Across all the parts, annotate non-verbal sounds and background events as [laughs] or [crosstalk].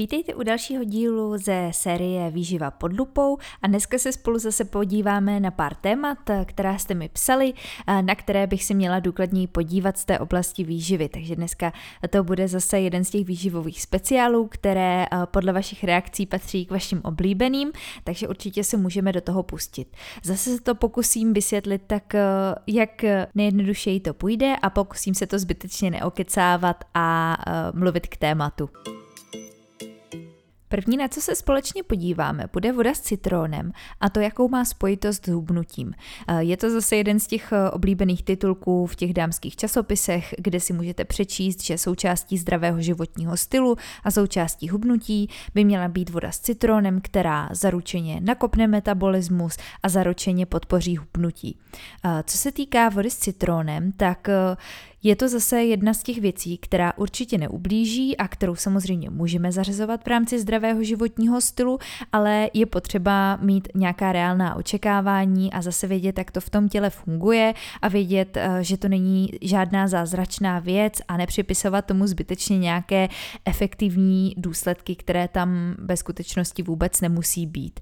Vítejte u dalšího dílu ze série Výživa pod lupou a dneska se spolu zase podíváme na pár témat, která jste mi psali, na které bych si měla důkladněji podívat z té oblasti výživy. Takže dneska to bude zase jeden z těch výživových speciálů, které podle vašich reakcí patří k vašim oblíbeným, takže určitě se můžeme do toho pustit. Zase se to pokusím vysvětlit tak, jak nejjednodušeji to půjde a pokusím se to zbytečně neokecávat a mluvit k tématu. První, na co se společně podíváme, bude voda s citrónem a to, jakou má spojitost s hubnutím. Eh, je to zase jeden z těch eh, oblíbených titulků v těch dámských časopisech, kde si můžete přečíst, že součástí zdravého životního stylu a součástí hubnutí by měla být voda s citrónem, která zaručeně nakopne metabolismus a zaručeně podpoří hubnutí. Eh, co se týká vody s citrónem, tak je to zase jedna z těch věcí, která určitě neublíží a kterou samozřejmě můžeme zařazovat v rámci zdravého životního stylu, ale je potřeba mít nějaká reálná očekávání a zase vědět, jak to v tom těle funguje a vědět, eh, že to není žádná zázračná věc a nepřipisovat tomu zbytečně nějaké efektivní důsledky, které tam ve skutečnosti vůbec nemusí být.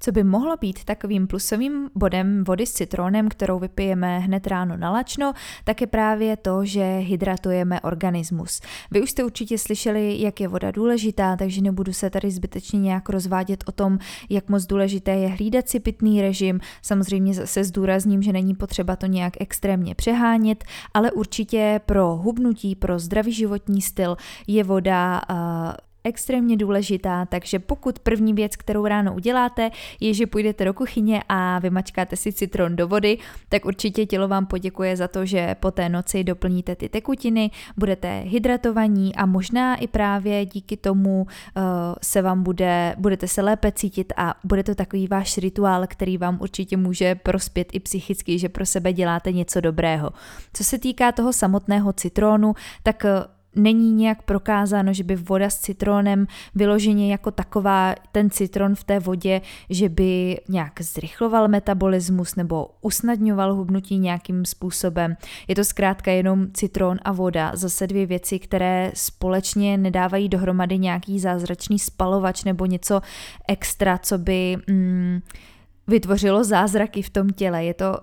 Co by mohlo být takovým plusovým bodem vody s citronem, kterou vypijeme hned ráno na lačno, tak je právě to, že hydratujeme organismus. Vy už jste určitě slyšeli, jak je voda důležitá, takže nebudu se tady zbytečně nějak rozvádět o tom, jak moc důležité je hlídat si pitný režim. Samozřejmě se zdůrazním, že není potřeba to nějak extrémně přehánět, ale určitě pro hubnutí, pro zdravý životní styl je voda uh, extrémně důležitá, takže pokud první věc, kterou ráno uděláte, je, že půjdete do kuchyně a vymačkáte si citron do vody, tak určitě tělo vám poděkuje za to, že po té noci doplníte ty tekutiny, budete hydratovaní a možná i právě díky tomu uh, se vám bude, budete se lépe cítit a bude to takový váš rituál, který vám určitě může prospět i psychicky, že pro sebe děláte něco dobrého. Co se týká toho samotného citronu, tak není nějak prokázáno, že by voda s citronem vyloženě jako taková, ten citron v té vodě, že by nějak zrychloval metabolismus nebo usnadňoval hubnutí nějakým způsobem. Je to zkrátka jenom citron a voda, zase dvě věci, které společně nedávají dohromady nějaký zázračný spalovač nebo něco extra, co by... Mm, vytvořilo zázraky v tom těle. Je to uh,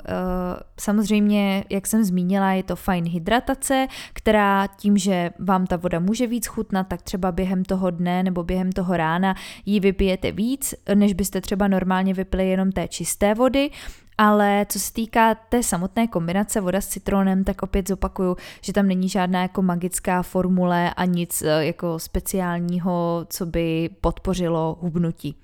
samozřejmě, jak jsem zmínila, je to fajn hydratace, která tím, že vám ta voda může víc chutnat, tak třeba během toho dne nebo během toho rána ji vypijete víc, než byste třeba normálně vypili jenom té čisté vody. Ale co se týká té samotné kombinace voda s citronem, tak opět zopakuju, že tam není žádná jako magická formule a nic eh, jako speciálního, co by podpořilo hubnutí.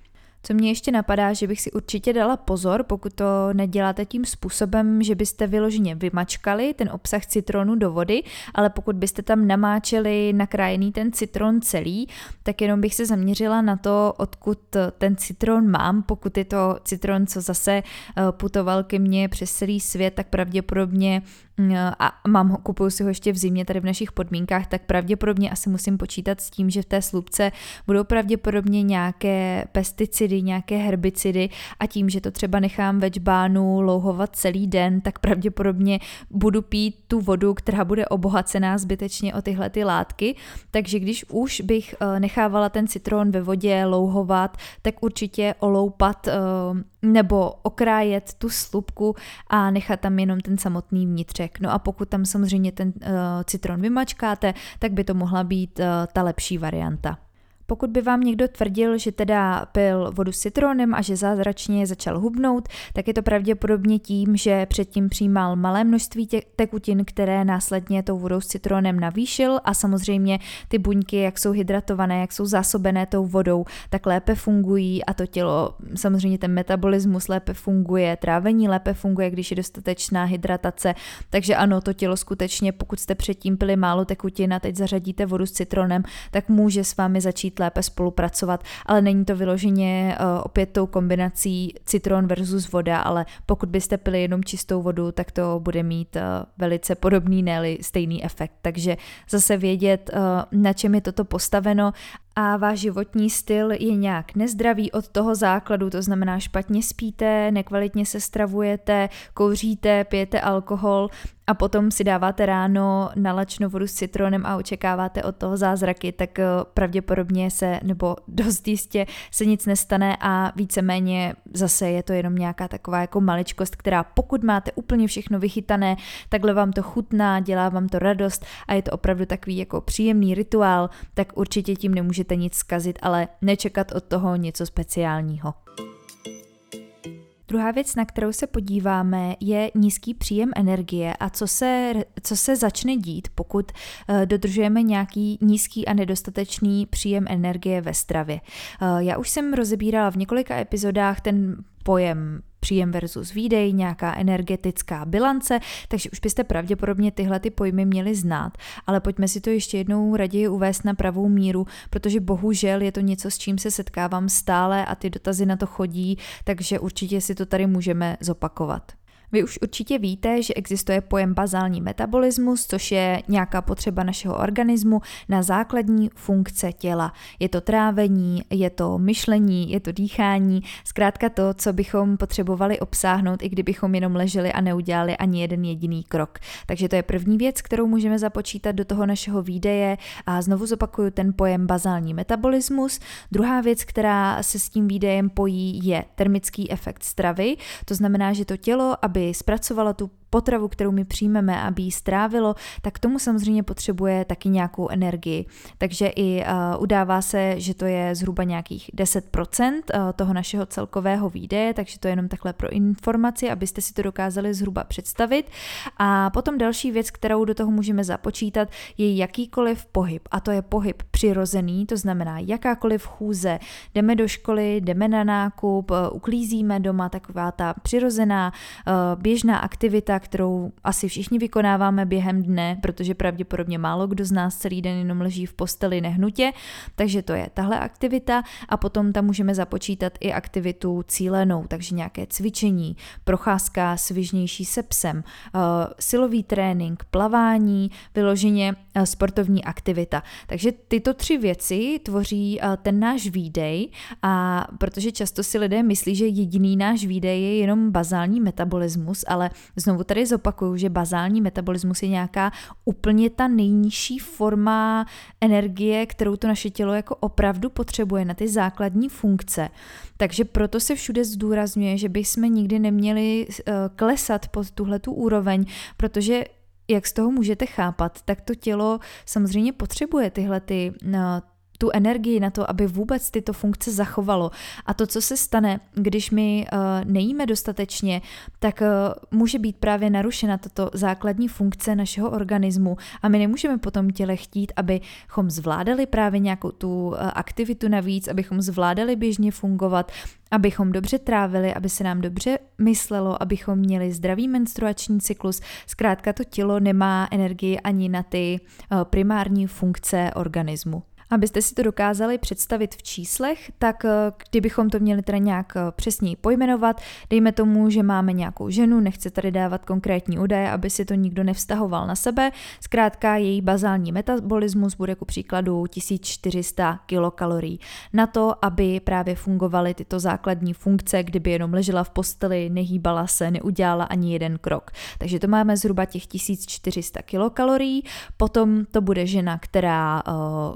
Co mě ještě napadá, že bych si určitě dala pozor, pokud to neděláte tím způsobem, že byste vyloženě vymačkali ten obsah citronu do vody, ale pokud byste tam namáčeli nakrájený ten citron celý, tak jenom bych se zaměřila na to, odkud ten citron mám. Pokud je to citron, co zase eh, putoval ke mně přes celý svět, tak pravděpodobně a mám ho, kupuju si ho ještě v zimě tady v našich podmínkách, tak pravděpodobně asi musím počítat s tím, že v té slupce budou pravděpodobně nějaké pesticidy, nějaké herbicidy a tím, že to třeba nechám ve čbánu louhovat celý den, tak pravděpodobně budu pít tu vodu, která bude obohacená zbytečně o tyhle ty látky. Takže když už bych eh, nechávala ten citron ve vodě louhovat, tak určitě oloupat eh, nebo okrájet tu slupku a nechat tam jenom ten samotný vnitřek. No a pokud tam samozřejmě ten uh, citron vymačkáte, tak by to mohla být uh, ta lepší varianta. Pokud by vám někdo tvrdil, že teda pil vodu s citronem a že zázračně začal hubnout, tak je to pravděpodobně tím, že předtím přijímal malé množství tekutin, které následně tou vodou s citronem navýšil a samozřejmě ty buňky, jak jsou hydratované, jak jsou zásobené tou vodou, tak lépe fungují a to tělo, samozřejmě ten metabolismus lépe funguje, trávení lépe funguje, když je dostatečná hydratace. Takže ano, to tělo skutečně, pokud jste předtím pili málo tekutin a teď zařadíte vodu s citronem, tak může s vámi začít lépe spolupracovat, ale není to vyloženě uh, opět tou kombinací citron versus voda, ale pokud byste pili jenom čistou vodu, tak to bude mít uh, velice podobný, ne stejný efekt. Takže zase vědět, uh, na čem je toto postaveno a váš životní styl je nějak nezdravý od toho základu, to znamená špatně spíte, nekvalitně se stravujete, kouříte, pijete alkohol a potom si dáváte ráno nalačnou vodu s citronem a očekáváte od toho zázraky, tak eh, pravděpodobně se, nebo [laughs] dost jistě se nic nestane a víceméně zase je to jenom nějaká taková jako maličkost, která pokud máte úplně všechno vychytané, takhle vám to chutná, dělá vám to radost a je to opravdu takový jako příjemný rituál, tak určitě tím nemůžete nic zkazit, ale nečekat od toho něco speciálního. Druhá věc, na kterou se podíváme, je nízký příjem energie a co se, co se začne dít, pokud uh, dodržujeme nějaký nízký a nedostatečný příjem energie ve stravě. Uh, já už jsem rozebírala v několika epizodách ten pojem příjem versus výdej, nějaká energetická bilance, takže už byste pravděpodobně tyhle ty pojmy měli znát. Ale pojďme si to ještě jednou raději uvést na pravou míru, protože bohužel je to něco, s čím se setkávám stále a ty dotazy na to chodí, takže určitě si to tady můžeme zopakovat. Vy už určitě víte, že existuje pojem bazální metabolismus, což je nějaká potřeba našeho organismu na základní funkce těla. Je to trávení, je to myšlení, je to dýchání, zkrátka to, co bychom potřebovali obsáhnout, i kdybychom jenom leželi a neudělali ani jeden jediný krok. Takže to je první věc, kterou můžeme započítat do toho našeho výdeje a znovu zopakuju ten pojem bazální metabolismus. Druhá věc, která se s tím výdejem pojí, je termický efekt stravy. To znamená, že to tělo, aby aby zpracovala tu potravu, kterou my přijmeme, aby ji strávilo, tak tomu samozřejmě potřebuje taky nějakou energii. Takže i uh, udává se, že to je zhruba nějakých 10% uh, toho našeho celkového výdeje, takže to je jenom takhle pro informaci, abyste si to dokázali zhruba představit. A potom další věc, kterou do toho můžeme započítat, je jakýkoliv pohyb. A to je pohyb přirozený, to znamená jakákoliv chůze. Jdeme do školy, jdeme na nákup, uh, uklízíme doma, taková ta přirozená běžná aktivita, kterou asi všichni vykonáváme během dne, protože pravděpodobně málo kdo z nás celý den jenom leží v posteli nehnutě, takže to je tahle aktivita a potom tam můžeme započítat i aktivitu cílenou, takže nějaké cvičení, procházka svižnější se psem, uh, silový trénink, plavání, vyloženě uh, sportovní aktivita. Takže tyto tři věci tvoří uh, ten náš výdej a protože často si lidé myslí, že jediný náš výdej je jenom bazální metabolismus, ale znovu tady zopakuju, že bazální metabolismus je nějaká úplně ta nejnižší forma energie, kterou to naše tělo jako opravdu potřebuje na ty základní funkce. Takže proto se všude zdůrazňuje, že bychom nikdy neměli uh, klesat pod tuhle tu úroveň, protože jak z toho můžete chápat, tak to tělo samozřejmě potřebuje tyhle ty, uh, tu energii na to, aby vůbec tyto funkce zachovalo. A to, co se stane, když my uh, nejíme dostatečně, tak uh, může být právě narušena tato základní funkce našeho organismu a my nemůžeme potom těle chtít, abychom zvládali právě nějakou tu uh, aktivitu navíc, abychom zvládali běžně fungovat, abychom dobře trávili, aby se nám dobře myslelo, abychom měli zdravý menstruační cyklus. Zkrátka to tělo nemá energii ani na ty primární funkce organismu. Abyste si to dokázali představit v číslech, tak eh, kdybychom to měli teda nějak eh, přesněji pojmenovat, dejme tomu, že máme nějakou ženu, nechce tady dávat konkrétní údaje, aby si to nikdo nevztahoval na sebe, zkrátka její bazální metabolismus bude ku příkladu 1400 kilokalorií. Na to, aby právě fungovaly tyto základní funkce, kdyby jenom ležela v posteli, nehýbala se, neudělala ani jeden krok. Takže to máme zhruba těch 1400 kilokalorií, potom to bude žena, která uh,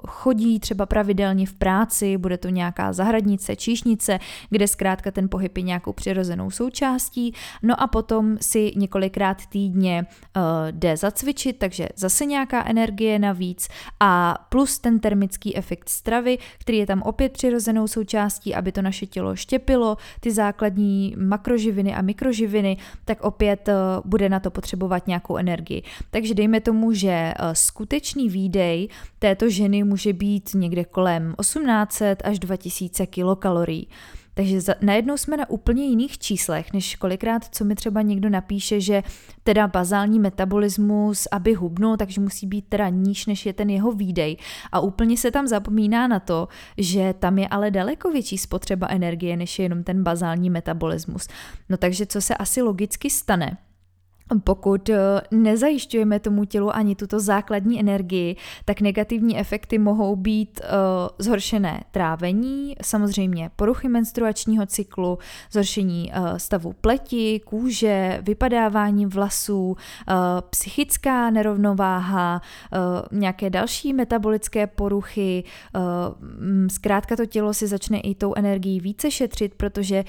chodí chodí třeba pravidelně v práci, bude to nějaká zahradnice, číšnice, kde zkrátka ten pohyb je nějakou přirozenou součástí, no a potom si několikrát týdně uh, jde zacvičit, takže zase nějaká energie navíc a plus ten termický efekt stravy, který je tam opět přirozenou součástí, aby to naše tělo štěpilo, ty základní makroživiny a mikroživiny, tak opět uh, bude na to potřebovat nějakou energii. Takže dejme tomu, že uh, skutečný výdej této ženy může být být někde kolem 1800 až 2000 kilokalorií. Takže najednou jsme na úplně jiných číslech, než kolikrát, co mi třeba někdo napíše, že teda bazální metabolismus, aby hubnul, takže musí být teda níž, než je ten jeho výdej. A úplně se tam zapomíná na to, že tam je ale daleko větší spotřeba energie, než je jenom ten bazální metabolismus. No takže co se asi logicky stane? Pokud eh, nezajišťujeme tomu tělu ani tuto základní energii, tak negativní efekty mohou být uh, zhoršené trávení, samozřejmě poruchy menstruačního cyklu, zhoršení uh, stavu pleti, kůže, vypadávání vlasů, psychická nerovnováha, nějaké další metabolické poruchy. Uh, zkrátka to tělo si začne i tou energií více šetřit, protože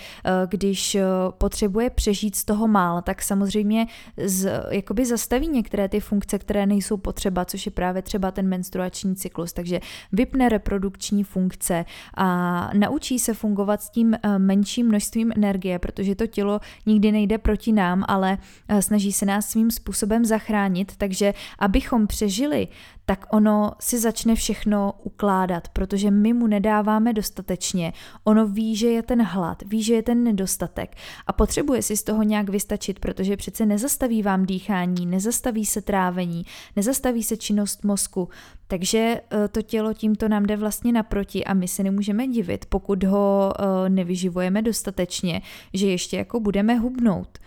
když potřebuje přežít z toho mála, tak samozřejmě z, jakoby zastaví některé ty funkce, které nejsou potřeba, což je právě třeba ten menstruační cyklus. Takže vypne reprodukční funkce a naučí se fungovat s tím eh, menším množstvím energie, protože to tělo nikdy nejde proti nám, ale eh, snaží se nás svým způsobem zachránit. Takže abychom přežili, tak ono si začne všechno ukládat, protože my mu nedáváme dostatečně. Ono ví, že je ten hlad, ví, že je ten nedostatek a potřebuje si z toho nějak vystačit, protože přece nezastaví vám dýchání, nezastaví se trávení, nezastaví se činnost mozku. Takže eh, to tělo tímto nám jde vlastně naproti a my se nemůžeme divit, pokud ho eh, nevyživujeme dostatečně, že ještě jako budeme hubnout.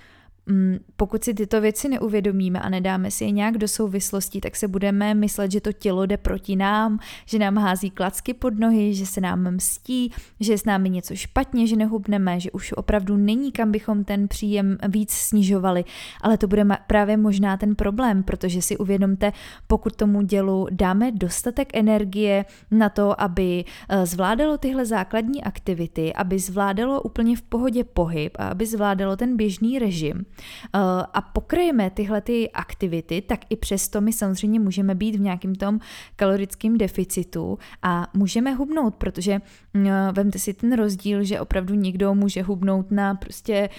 Mm, pokud si tyto věci neuvědomíme a nedáme si je nějak do souvislostí, tak se budeme myslet, že to tělo jde proti nám, že nám hází klacky pod nohy, že se nám mstí, že je s námi něco špatně, že nehubneme, že už opravdu není kam bychom ten příjem víc snižovali. Ale to bude právě možná ten problém, protože si uvědomte, pokud tomu dělu dáme dostatek energie na to, aby eh, zvládalo tyhle základní aktivity, aby zvládalo úplně v pohodě pohyb a aby zvládalo ten běžný režim, a pokryjeme tyhle ty aktivity, tak i přesto my samozřejmě můžeme být v nějakém tom kalorickém deficitu a můžeme hubnout, protože mm, eh, vemte si ten rozdíl, že opravdu někdo může hubnout na prostě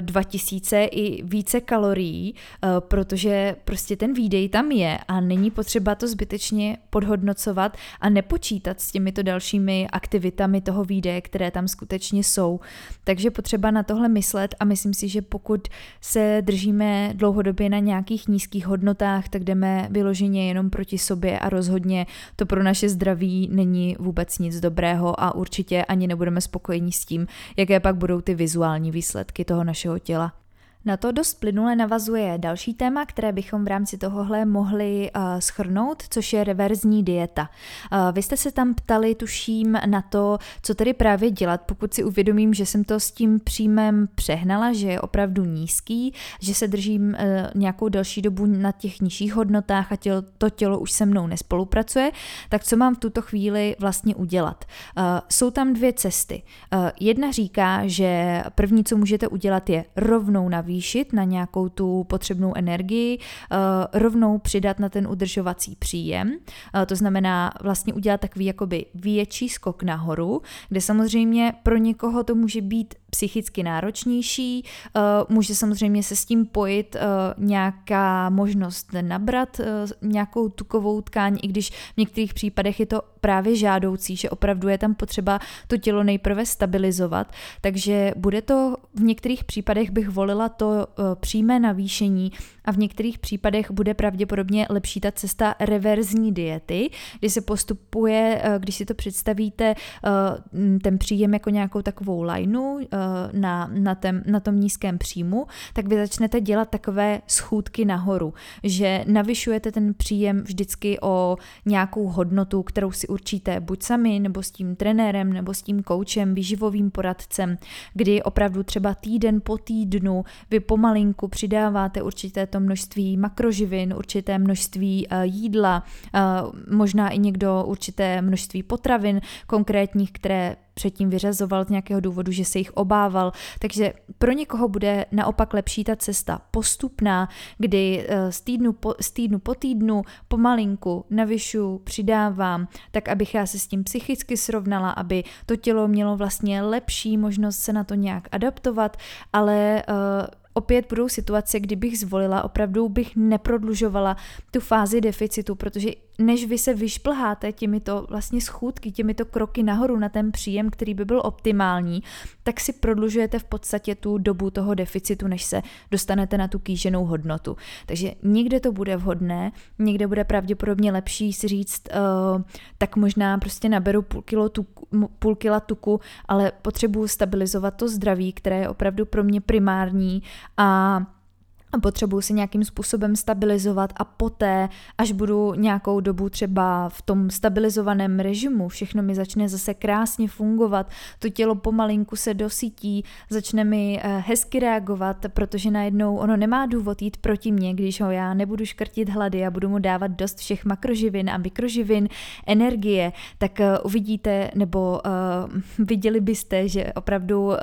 2000 eh, i více kalorií, protože prostě ten výdej tam je a není potřeba to zbytečně podhodnocovat a nepočítat s těmito dalšími aktivitami toho výdeje, které tam skutečně jsou. Takže potřeba na tohle myslet a myslím si, že pokud se držíme dlouhodobě na nějakých nízkých hodnotách, tak jdeme vyloženě jenom proti sobě a rozhodně to pro naše zdraví není vůbec nic dobrého a určitě ani nebudeme spokojení s tím, jaké pak budou ty vizuální výsledky toho našeho těla. Na to dost plynule navazuje další téma, které bychom v rámci tohohle mohli uh, schrnout, což je reverzní dieta. Uh, vy jste se tam ptali, tuším, na to, co tedy právě dělat, pokud si uvědomím, že jsem to s tím příjmem přehnala, že je opravdu nízký, že se držím uh, nějakou další dobu na těch nižších hodnotách a tělo, to tělo už se mnou nespolupracuje, tak co mám v tuto chvíli vlastně udělat? Uh, jsou tam dvě cesty. Uh, jedna říká, že první, co můžete udělat, je rovnou navýšit navýšit na nějakou tu potřebnou energii, eh, rovnou přidat na ten udržovací příjem. Eh, to znamená vlastně udělat takový jakoby větší skok nahoru, kde samozřejmě pro někoho to může být psychicky náročnější, eh, může samozřejmě se s tím pojit nějaká možnost nabrat nějakou tukovou tkáň, i když v některých případech je to právě žádoucí, že opravdu je tam potřeba to tělo nejprve stabilizovat, takže bude to v některých případech bych volila to to eh, přímé navýšení a v některých případech bude pravděpodobně lepší ta cesta reverzní diety, kdy se postupuje, eh, když si to představíte, eh, ten příjem jako nějakou takovou lineu na, na, tém, na tom nízkém příjmu, tak vy začnete dělat takové schůdky nahoru, že navyšujete ten příjem vždycky o nějakou hodnotu, kterou si určíte buď sami, nebo s tím trenérem, nebo s tím koučem, výživovým poradcem, kdy opravdu třeba týden po týdnu vy pomalinku přidáváte určité to množství makroživin, určité množství uh, jídla, uh, možná i někdo určité množství potravin konkrétních, které předtím vyřazoval z nějakého důvodu, že se jich obával. Takže pro někoho bude naopak lepší ta cesta postupná, kdy eh, z týdnu po, z týdnu, po týdnu pomalinku navyšu, přidávám, tak abych já se s tím psychicky srovnala, aby to tělo mělo vlastně lepší možnost se na to nějak adaptovat, ale uh, opět budou situace, kdybych zvolila, opravdu bych neprodlužovala tu fázi deficitu, protože než vy se vyšplháte těmito vlastně schůdky, těmito kroky nahoru na ten příjem, který by byl optimální, tak si prodlužujete v podstatě tu dobu toho deficitu, než se dostanete na tu kýženou hodnotu. Takže někde to bude vhodné, někde bude pravděpodobně lepší si říct, uh, tak možná prostě naberu půl, kilo tuku, půl kila tuku, ale potřebuju stabilizovat to zdraví, které je opravdu pro mě primární a potřebuju se nějakým způsobem stabilizovat a poté, až budu nějakou dobu třeba v tom stabilizovaném režimu, všechno mi začne zase krásně fungovat, to tělo pomalinku se dosytí, začne mi eh, hezky reagovat, protože najednou ono nemá důvod jít proti mně, když ho já nebudu škrtit hlady a budu mu dávat dost všech makroživin a mikroživin, energie, tak eh, uvidíte nebo uh, viděli byste, že opravdu uh,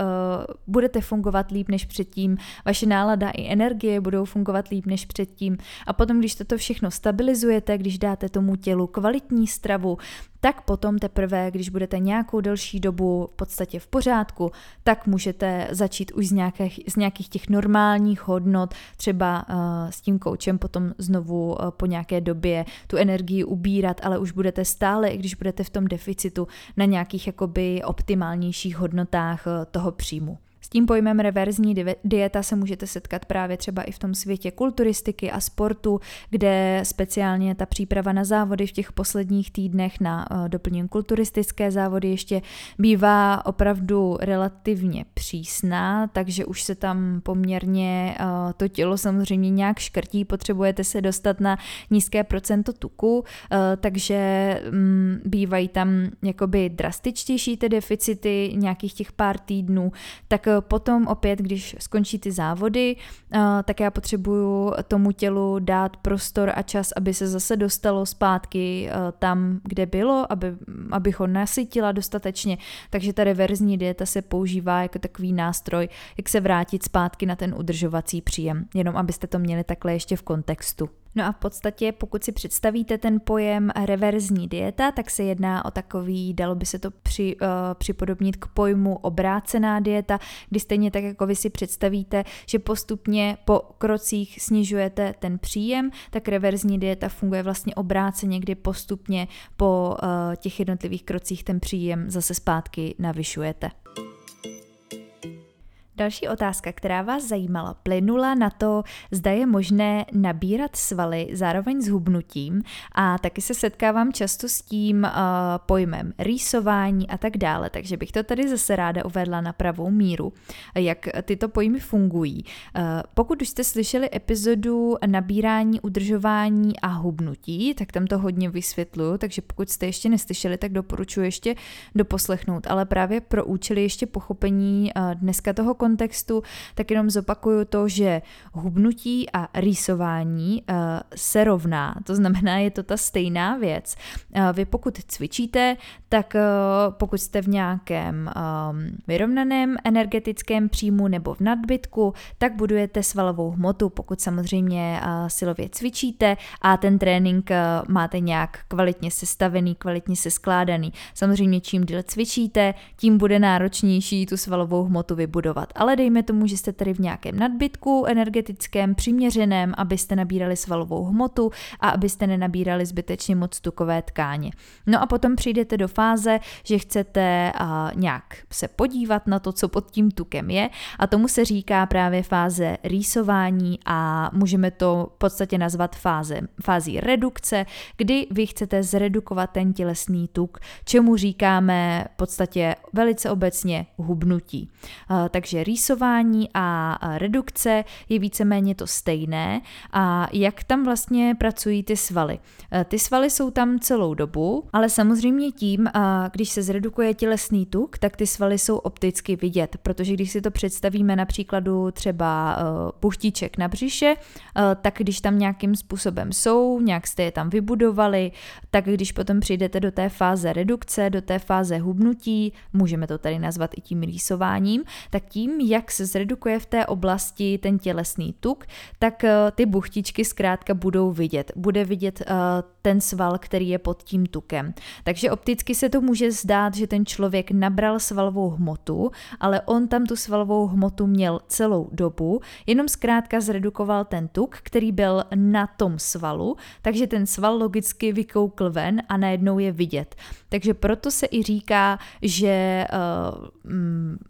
budete fungovat líp než předtím, vaše nálada i energie budou fungovat líp než předtím. A potom, když toto všechno stabilizujete, když dáte tomu tělu kvalitní stravu, tak potom teprve, když budete nějakou delší dobu v podstatě v pořádku, tak můžete začít už z nějakých, z nějakých těch normálních hodnot, třeba uh, s tím koučem potom znovu uh, po nějaké době tu energii ubírat, ale už budete stále, i když budete v tom deficitu, na nějakých jakoby optimálnějších hodnotách uh, toho příjmu tím pojmem reverzní dieta se můžete setkat právě třeba i v tom světě kulturistiky a sportu, kde speciálně ta příprava na závody v těch posledních týdnech na uh, doplnění kulturistické závody ještě bývá opravdu relativně přísná, takže už se tam poměrně uh, to tělo samozřejmě nějak škrtí, potřebujete se dostat na nízké procento tuku, uh, takže um, bývají tam jakoby drastičtější ty deficity nějakých těch pár týdnů, tak potom opět, když skončí ty závody, eh, tak já potřebuju tomu tělu dát prostor a čas, aby se zase dostalo zpátky eh, tam, kde bylo, aby, abych ho nasytila dostatečně. Takže ta reverzní dieta se používá jako takový nástroj, jak se vrátit zpátky na ten udržovací příjem. Jenom abyste to měli takhle ještě v kontextu. No a v podstatě, pokud si představíte ten pojem reverzní dieta, tak se jedná o takový, dalo by se to při, uh, připodobnit k pojmu obrácená dieta, kdy stejně tak, jako vy si představíte, že postupně po krocích snižujete ten příjem, tak reverzní dieta funguje vlastně obráceně, kdy postupně po uh, těch jednotlivých krocích ten příjem zase zpátky navyšujete. Další otázka, která vás zajímala, plynula na to, zda je možné nabírat svaly zároveň s hubnutím a taky se setkávám často s tím uh, pojmem rýsování a tak dále, takže bych to tady zase ráda uvedla na pravou míru, jak tyto pojmy fungují. Uh, pokud už jste slyšeli epizodu nabírání, udržování a hubnutí, tak tam to hodně vysvětluju, takže pokud jste ještě neslyšeli, tak doporučuji ještě doposlechnout, ale právě pro účely ještě pochopení uh, dneska toho kontextu, tak jenom zopakuju to, že hubnutí a rýsování uh, se rovná, to znamená, je to ta stejná věc. Uh, vy pokud cvičíte, tak uh, pokud jste v nějakém um, vyrovnaném energetickém příjmu nebo v nadbytku, tak budujete svalovou hmotu, pokud samozřejmě uh, silově cvičíte a ten trénink uh, máte nějak kvalitně sestavený, kvalitně se skládaný. Samozřejmě čím díl cvičíte, tím bude náročnější tu svalovou hmotu vybudovat ale dejme tomu, že jste tady v nějakém nadbytku energetickém, přiměřeném, abyste nabírali svalovou hmotu a abyste nenabírali zbytečně moc tukové tkáně. No a potom přijdete do fáze, že chcete uh, nějak se podívat na to, co pod tím tukem je a tomu se říká právě fáze rýsování a můžeme to v podstatě nazvat fáze, fází redukce, kdy vy chcete zredukovat ten tělesný tuk, čemu říkáme v podstatě velice obecně hubnutí. Uh, takže rýsování a redukce je víceméně to stejné a jak tam vlastně pracují ty svaly. E, ty svaly jsou tam celou dobu, ale samozřejmě tím, když se zredukuje tělesný tuk, tak ty svaly jsou opticky vidět, protože když si to představíme na příkladu třeba e, puštíček na břiše, e, tak když tam nějakým způsobem jsou, nějak jste je tam vybudovali, tak když potom přijdete do té fáze redukce, do té fáze hubnutí, můžeme to tady nazvat i tím rýsováním, tak tím, jak se zredukuje v té oblasti ten tělesný tuk, tak eh, ty buchtičky zkrátka budou vidět. Bude vidět uh, ten sval, který je pod tím tukem. Takže opticky se to může zdát, že ten člověk nabral svalovou hmotu, ale on tam tu svalovou hmotu měl celou dobu, jenom zkrátka zredukoval ten tuk, který byl na tom svalu, takže ten sval logicky vykoukl ven a najednou je vidět. Takže proto se i říká, že uh,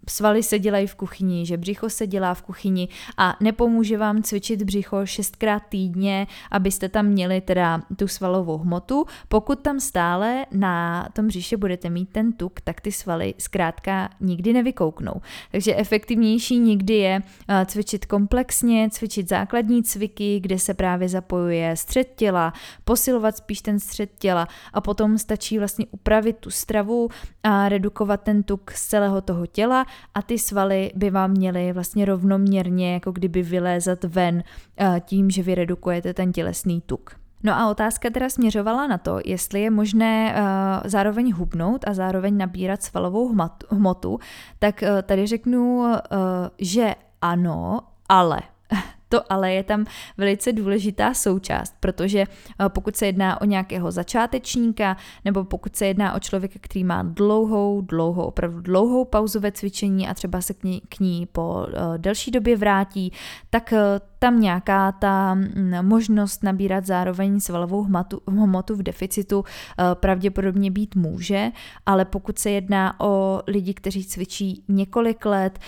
svaly se dělají v kuchyni, že břicho se dělá v kuchyni a nepomůže vám cvičit břicho šestkrát týdně, abyste tam měli teda tu svalovou svalovou hmotu. Pokud tam stále na tom břiše budete mít ten tuk, tak ty svaly zkrátka nikdy nevykouknou. Takže efektivnější nikdy je eh, cvičit komplexně, cvičit základní cviky, kde se právě zapojuje střed těla, posilovat spíš ten střed těla a potom stačí vlastně upravit tu stravu a redukovat ten tuk z celého toho těla a ty svaly by vám měly vlastně rovnoměrně jako kdyby vylézat ven eh, tím, že vy redukujete ten tělesný tuk. No a otázka teda směřovala na to, jestli je možné uh, zároveň hubnout a zároveň nabírat svalovou hmotu, tak uh, tady řeknu, uh, že ano, ale to ale je tam velice důležitá součást, protože eh, pokud se jedná o nějakého začátečníka nebo pokud se jedná o člověka, který má dlouhou, dlouhou, opravdu dlouhou pauzu ve cvičení a třeba se k ní, k ní po uh, delší době vrátí, tak uh, tam nějaká ta mm, možnost nabírat zároveň svalovou hmotu, hmotu v deficitu pravděpodobně být může, ale pokud se jedná o lidi, kteří cvičí několik let,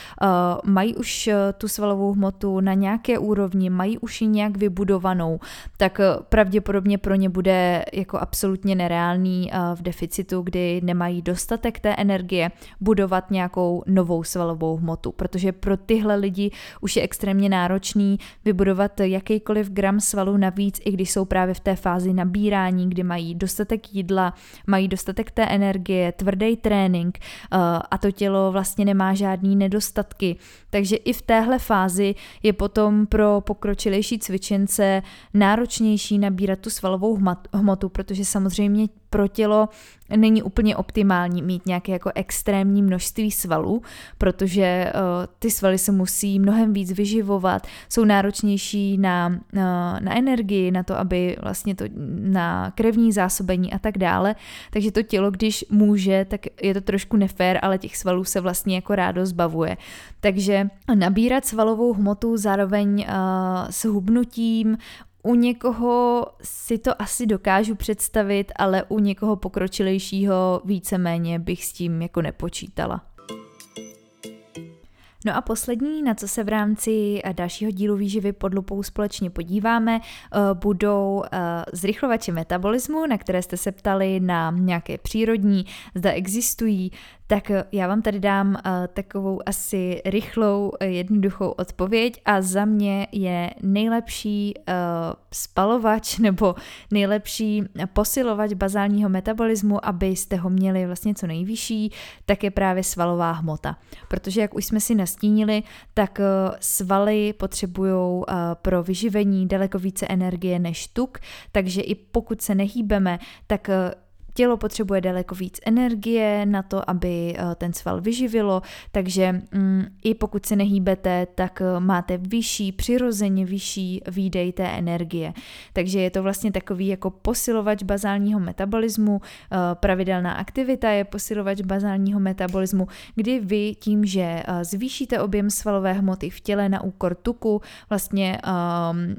mají už tu svalovou hmotu na nějaké úrovni, úrovni, mají už ji nějak vybudovanou, tak eh, pravděpodobně pro ně bude jako absolutně nereálný eh, v deficitu, kdy nemají dostatek té energie budovat nějakou novou svalovou hmotu, protože pro tyhle lidi už je extrémně náročný vybudovat jakýkoliv gram svalu navíc, i když jsou právě v té fázi nabírání, kdy mají dostatek jídla, mají dostatek té energie, tvrdý trénink eh, a to tělo vlastně nemá žádný nedostatky. Takže i v téhle fázi je potom pro pro pokročilejší cvičence náročnější nabírat tu svalovou hmotu, protože samozřejmě pro tělo není úplně optimální mít nějaké jako extrémní množství svalů, protože uh, ty svaly se musí mnohem víc vyživovat, jsou náročnější na, uh, na energii, na to, aby vlastně to na krevní zásobení a tak dále. Takže to tělo, když může, tak je to trošku nefér, ale těch svalů se vlastně jako rádo zbavuje. Takže nabírat svalovou hmotu zároveň uh, s hubnutím, u někoho si to asi dokážu představit, ale u někoho pokročilejšího víceméně bych s tím jako nepočítala. No a poslední, na co se v rámci eh, dalšího dílu výživy pod lupou společně podíváme, eh, budou eh, zrychlovače metabolismu, na které jste se ptali na nějaké přírodní, zda existují, tak já vám tady dám takovou asi rychlou, jednoduchou odpověď a za mě je nejlepší spalovač [laughs] nebo nejlepší posilovač bazálního metabolismu, abyste ho měli vlastně co nejvyšší, tak je právě svalová hmota. Protože jak už jsme si nastínili, tak eh, svaly potřebují eh, pro vyživení daleko více energie než tuk, takže i pokud se nehýbeme, tak eh, Tělo potřebuje daleko víc energie na to, aby eh, ten sval vyživilo, takže mm, i pokud se nehýbete, tak eh, máte vyšší, přirozeně vyšší výdej té energie. Takže je to vlastně takový jako posilovač bazálního metabolismu, eh, pravidelná aktivita je posilovač bazálního metabolismu, kdy vy tím, že zvýšíte objem svalové hmoty v těle na úkor tuku, vlastně um,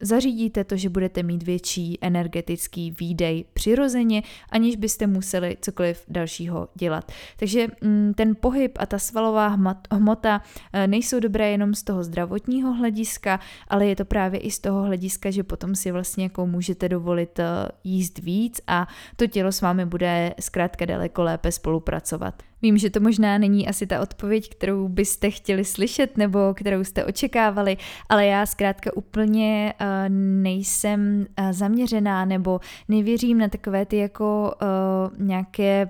Zařídíte to, že budete mít větší energetický výdej přirozeně, aniž byste museli cokoliv dalšího dělat. Takže mm, ten pohyb a ta svalová hmota eh, nejsou dobré jenom z toho zdravotního hlediska, ale je to právě i z toho hlediska, že potom si vlastně jako můžete dovolit eh, jíst víc a to tělo s vámi bude zkrátka daleko lépe spolupracovat. Vím, že to možná není asi ta odpověď, kterou byste chtěli slyšet nebo kterou jste očekávali, ale já zkrátka úplně uh, nejsem uh, zaměřená nebo nevěřím na takové ty jako uh, nějaké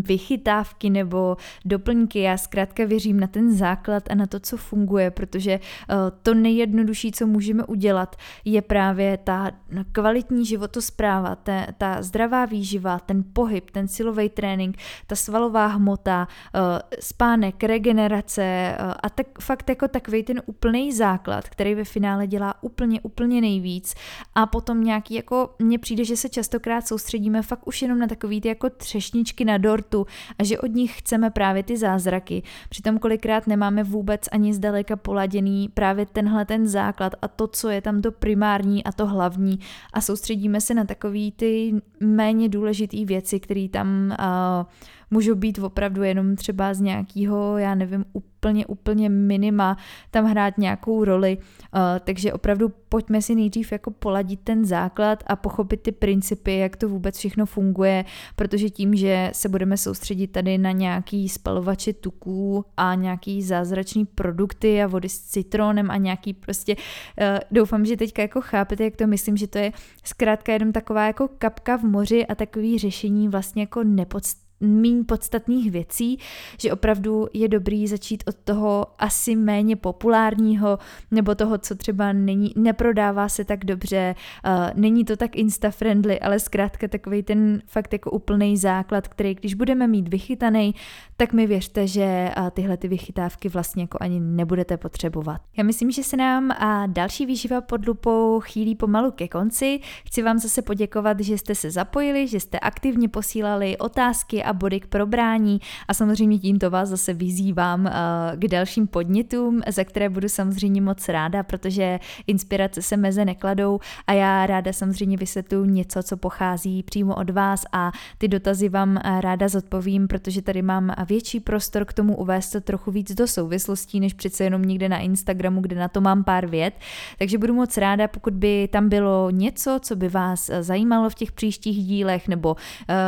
vychytávky nebo doplňky. Já zkrátka věřím na ten základ a na to, co funguje, protože eh, to nejjednodušší, co můžeme udělat, je právě ta kvalitní životospráva, ta, ta zdravá výživa, ten pohyb, ten silový trénink, ta svalová hmota, eh, spánek, regenerace eh, a tak fakt jako takový ten úplný základ, který ve finále dělá úplně, úplně nejvíc a potom nějaký jako, mně přijde, že se častokrát soustředíme fakt už jenom na takový ty jako třešničky na dortu a že od nich chceme právě ty zázraky. Přitom kolikrát nemáme vůbec ani zdaleka poladěný právě tenhle ten základ a to, co je tam to primární a to hlavní a soustředíme se na takový ty méně důležitý věci, které tam uh, můžou být opravdu jenom třeba z nějakého, já nevím, úplně, úplně minima tam hrát nějakou roli, uh, takže opravdu pojďme si nejdřív jako poladit ten základ a pochopit ty principy, jak to vůbec všechno funguje, protože tím, že se budeme soustředit tady na nějaký spalovače tuků a nějaký zázračný produkty a vody s citronem a nějaký prostě, uh, doufám, že teďka jako chápete, jak to myslím, že to je zkrátka jenom taková jako kapka v moři a takový řešení vlastně jako nepodstatné méně podstatných věcí, že opravdu je dobrý začít od toho asi méně populárního, nebo toho, co třeba není, neprodává se tak dobře, uh, není to tak insta-friendly, ale zkrátka takový ten fakt jako úplný základ, který když budeme mít vychytaný, tak mi věřte, že uh, tyhle ty vychytávky vlastně jako ani nebudete potřebovat. Já myslím, že se nám a další výživa pod lupou chýlí pomalu ke konci. Chci vám zase poděkovat, že jste se zapojili, že jste aktivně posílali otázky a body k probrání a samozřejmě tímto vás zase vyzývám eh, k dalším podnětům, za které budu samozřejmě moc ráda, protože inspirace se meze nekladou a já ráda samozřejmě vysvětluji něco, co pochází přímo od vás a ty dotazy vám eh, ráda zodpovím, protože tady mám větší prostor k tomu uvést to trochu víc do souvislostí, než přece jenom někde na Instagramu, kde na to mám pár vět. Takže budu moc ráda, pokud by tam bylo něco, co by vás eh, zajímalo v těch příštích dílech, nebo uh,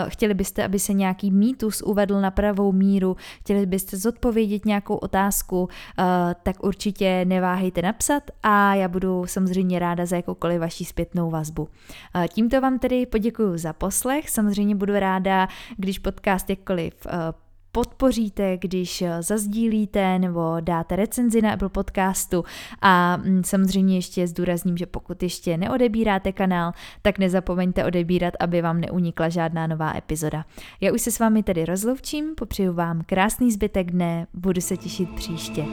chtěli byste, aby se nějaký mýtus uvedl na pravou míru, chtěli byste zodpovědět nějakou otázku, eh, tak určitě neváhejte napsat a já budu samozřejmě ráda za jakoukoliv vaší zpětnou vazbu. Eh, tímto vám tedy poděkuji za poslech, samozřejmě budu ráda, když podcast jakkoliv eh, podpoříte, když eh, zazdílíte nebo dáte recenzi na Apple podcastu a mm, samozřejmě ještě zdůrazním, že pokud ještě neodebíráte kanál, tak nezapomeňte odebírat, aby vám neunikla žádná nová epizoda. Já už se s vámi tedy rozloučím, popřeju vám krásný zbytek dne, budu se těšit příště.